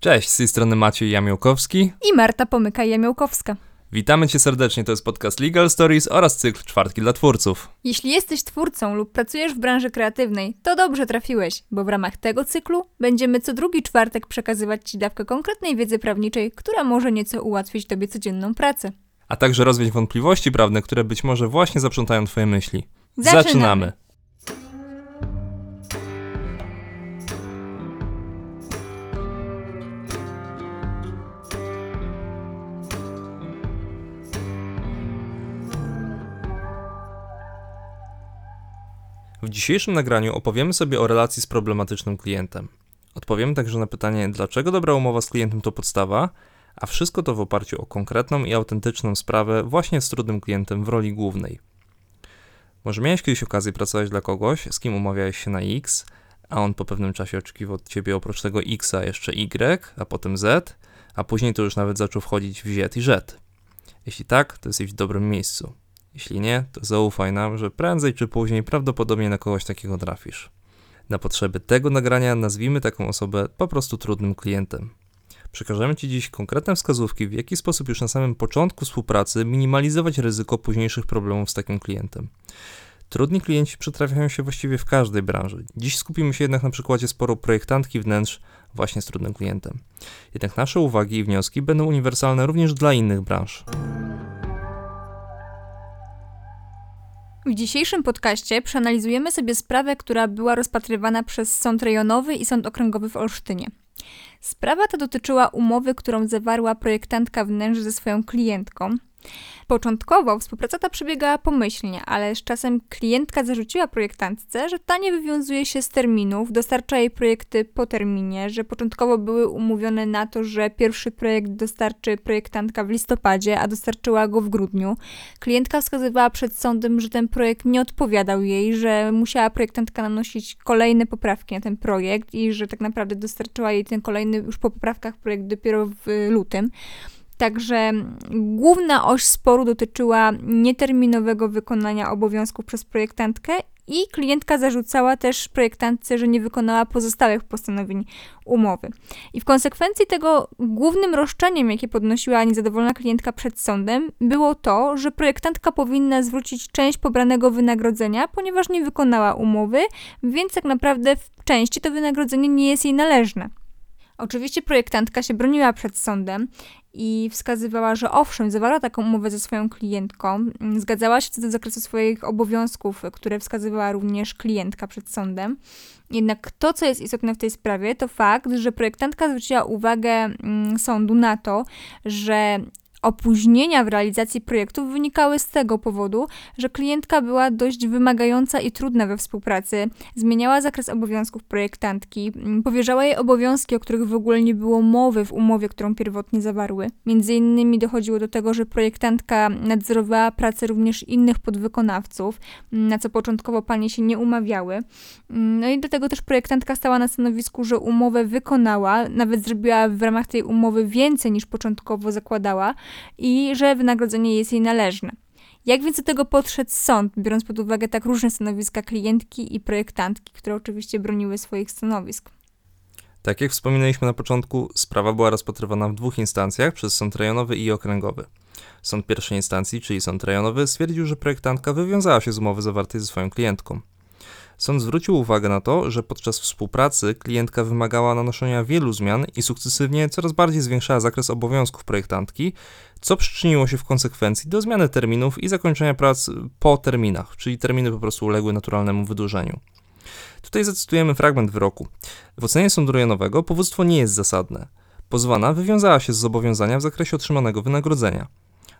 Cześć, z tej strony Maciej Jamiołkowski. i Marta Pomyka-Jamiołkowska. Witamy Cię serdecznie, to jest podcast Legal Stories oraz cykl Czwartki dla Twórców. Jeśli jesteś twórcą lub pracujesz w branży kreatywnej, to dobrze trafiłeś, bo w ramach tego cyklu będziemy co drugi czwartek przekazywać Ci dawkę konkretnej wiedzy prawniczej, która może nieco ułatwić Tobie codzienną pracę. A także rozwiać wątpliwości prawne, które być może właśnie zaprzątają Twoje myśli. Zaczynamy. W dzisiejszym nagraniu opowiemy sobie o relacji z problematycznym klientem. Odpowiemy także na pytanie, dlaczego dobra umowa z klientem to podstawa, a wszystko to w oparciu o konkretną i autentyczną sprawę właśnie z trudnym klientem w roli głównej. Może miałeś kiedyś okazję pracować dla kogoś, z kim umawiałeś się na X, a on po pewnym czasie oczekiwał od ciebie oprócz tego X jeszcze Y, a potem Z, a później to już nawet zaczął wchodzić w Z i Z. Jeśli tak, to jesteś w dobrym miejscu. Jeśli nie, to zaufaj nam, że prędzej czy później prawdopodobnie na kogoś takiego trafisz. Na potrzeby tego nagrania nazwijmy taką osobę po prostu trudnym klientem. Przekażemy Ci dziś konkretne wskazówki, w jaki sposób już na samym początku współpracy minimalizować ryzyko późniejszych problemów z takim klientem. Trudni klienci przytrafiają się właściwie w każdej branży. Dziś skupimy się jednak na przykładzie sporo projektantki wnętrz właśnie z trudnym klientem. Jednak nasze uwagi i wnioski będą uniwersalne również dla innych branż. W dzisiejszym podcaście przeanalizujemy sobie sprawę, która była rozpatrywana przez Sąd Rejonowy i Sąd Okręgowy w Olsztynie. Sprawa ta dotyczyła umowy, którą zawarła projektantka wnętrz ze swoją klientką. Początkowo współpraca ta przebiegała pomyślnie, ale z czasem klientka zarzuciła projektantce, że ta nie wywiązuje się z terminów, dostarcza jej projekty po terminie, że początkowo były umówione na to, że pierwszy projekt dostarczy projektantka w listopadzie, a dostarczyła go w grudniu. Klientka wskazywała przed sądem, że ten projekt nie odpowiadał jej, że musiała projektantka nanosić kolejne poprawki na ten projekt i że tak naprawdę dostarczyła jej ten kolejny już po poprawkach projekt dopiero w lutym. Także główna oś sporu dotyczyła nieterminowego wykonania obowiązków przez projektantkę i klientka zarzucała też projektantce, że nie wykonała pozostałych postanowień umowy. I w konsekwencji tego głównym roszczeniem, jakie podnosiła niezadowolona klientka przed sądem, było to, że projektantka powinna zwrócić część pobranego wynagrodzenia, ponieważ nie wykonała umowy, więc tak naprawdę w części to wynagrodzenie nie jest jej należne. Oczywiście projektantka się broniła przed sądem i wskazywała, że owszem, zawarła taką umowę ze swoją klientką, zgadzała się co do zakresu swoich obowiązków, które wskazywała również klientka przed sądem. Jednak to, co jest istotne w tej sprawie, to fakt, że projektantka zwróciła uwagę mm, sądu na to, że Opóźnienia w realizacji projektów wynikały z tego powodu, że klientka była dość wymagająca i trudna we współpracy, zmieniała zakres obowiązków projektantki, mm, powierzała jej obowiązki, o których w ogóle nie było mowy w umowie, którą pierwotnie zawarły. Między innymi dochodziło do tego, że projektantka nadzorowała pracę również innych podwykonawców, mm, na co początkowo panie się nie umawiały. Mm, no i do tego też projektantka stała na stanowisku, że umowę wykonała, nawet zrobiła w ramach tej umowy więcej niż początkowo zakładała i że wynagrodzenie jest jej należne. Jak więc do tego podszedł sąd, biorąc pod uwagę tak różne stanowiska klientki i projektantki, które oczywiście broniły swoich stanowisk? Tak jak wspominaliśmy na początku, sprawa była rozpatrywana w dwóch instancjach przez sąd rejonowy i okręgowy. Sąd pierwszej instancji, czyli sąd rejonowy, stwierdził, że projektantka wywiązała się z umowy zawartej ze swoją klientką. Sąd zwrócił uwagę na to, że podczas współpracy klientka wymagała nanoszenia wielu zmian i sukcesywnie coraz bardziej zwiększała zakres obowiązków projektantki, co przyczyniło się w konsekwencji do zmiany terminów i zakończenia prac po terminach, czyli terminy po prostu uległy naturalnemu wydłużeniu. Tutaj zacytujemy fragment wyroku. W ocenie sądu rejonowego powództwo nie jest zasadne. Pozwana wywiązała się z zobowiązania w zakresie otrzymanego wynagrodzenia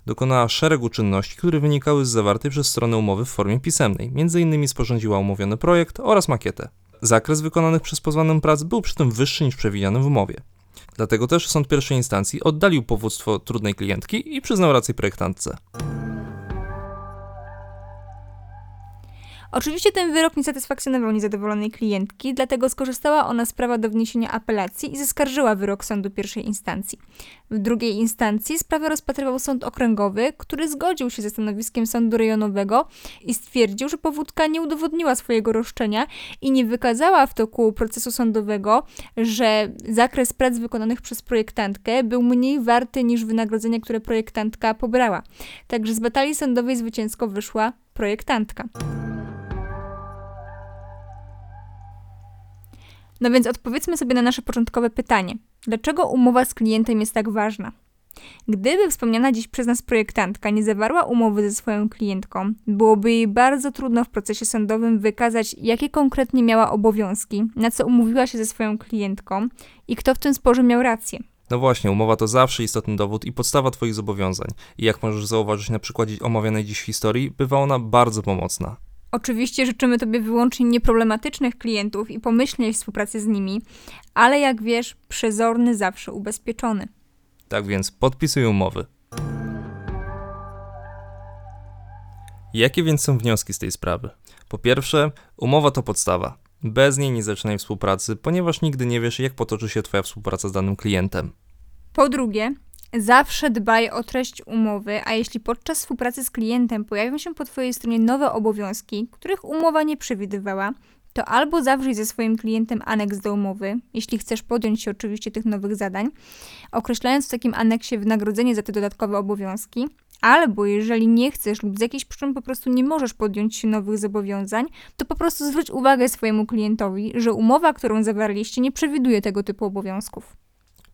dokonała szeregu czynności, które wynikały z zawartej przez stronę umowy w formie pisemnej, m.in. sporządziła umówiony projekt oraz makietę. Zakres wykonanych przez pozwaną prac był przy tym wyższy niż przewidziany w umowie. Dlatego też sąd pierwszej instancji oddalił powództwo trudnej klientki i przyznał rację projektantce. Oczywiście ten wyrok nie satysfakcjonował niezadowolonej klientki, dlatego skorzystała ona z prawa do wniesienia apelacji i zaskarżyła wyrok sądu pierwszej instancji. W drugiej instancji sprawę rozpatrywał sąd okręgowy, który zgodził się ze stanowiskiem sądu rejonowego i stwierdził, że powódka nie udowodniła swojego roszczenia i nie wykazała w toku procesu sądowego, że zakres prac wykonanych przez projektantkę był mniej warty niż wynagrodzenie, które projektantka pobrała. Także z batalii sądowej zwycięsko wyszła projektantka. No więc odpowiedzmy sobie na nasze początkowe pytanie. Dlaczego umowa z klientem jest tak ważna? Gdyby wspomniana dziś przez nas projektantka nie zawarła umowy ze swoją klientką, byłoby jej bardzo trudno w procesie sądowym wykazać, jakie konkretnie miała obowiązki, na co umówiła się ze swoją klientką i kto w tym sporze miał rację. No właśnie, umowa to zawsze istotny dowód i podstawa Twoich zobowiązań. I jak możesz zauważyć na przykładzie omawianej dziś historii, bywa ona bardzo pomocna. Oczywiście życzymy Tobie wyłącznie nieproblematycznych klientów i pomyślnej współpracy z nimi, ale jak wiesz, przezorny zawsze ubezpieczony. Tak więc podpisuj umowy. Jakie więc są wnioski z tej sprawy? Po pierwsze, umowa to podstawa. Bez niej nie zaczynaj współpracy, ponieważ nigdy nie wiesz, jak potoczy się Twoja współpraca z danym klientem. Po drugie, zawsze dbaj o treść umowy, a jeśli podczas współpracy z klientem pojawią się po Twojej stronie nowe obowiązki, których umowa nie przewidywała, to albo zawrzyj ze swoim klientem aneks do umowy, jeśli chcesz podjąć się oczywiście tych nowych zadań, określając w takim aneksie wynagrodzenie za te dodatkowe obowiązki, albo jeżeli nie chcesz lub z jakichś przyczyn po prostu nie możesz podjąć się nowych zobowiązań, to po prostu zwróć uwagę swojemu klientowi, że umowa, którą zawarliście, nie przewiduje tego typu obowiązków.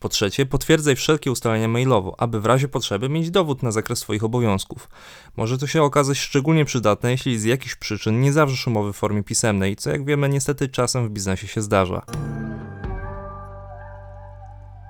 Po trzecie, potwierdzaj wszelkie ustalenia mailowo, aby w razie potrzeby mieć dowód na zakres Twoich obowiązków. Może to się okazać szczególnie przydatne, jeśli z jakichś przyczyn nie zawrzesz umowy w formie pisemnej, co jak wiemy niestety czasem w biznesie się zdarza.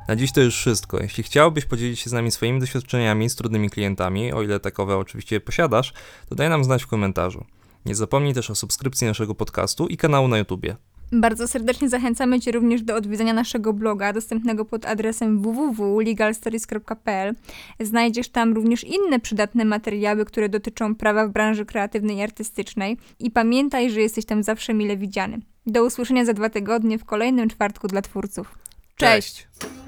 Na dziś to już wszystko. Jeśli chciałbyś podzielić się z nami swoimi doświadczeniami z trudnymi klientami, o ile takowe oczywiście posiadasz, to daj nam znać w komentarzu. Nie zapomnij też o subskrypcji naszego podcastu i kanału na YouTubie. Bardzo serdecznie zachęcamy Cię również do odwiedzenia naszego bloga, dostępnego pod adresem www.legalstories.pl. Znajdziesz tam również inne przydatne materiały, które dotyczą prawa w branży kreatywnej i artystycznej. I pamiętaj, że jesteś tam zawsze mile widziany. Do usłyszenia za dwa tygodnie w kolejnym czwartku dla twórców. Cześć. Cześć.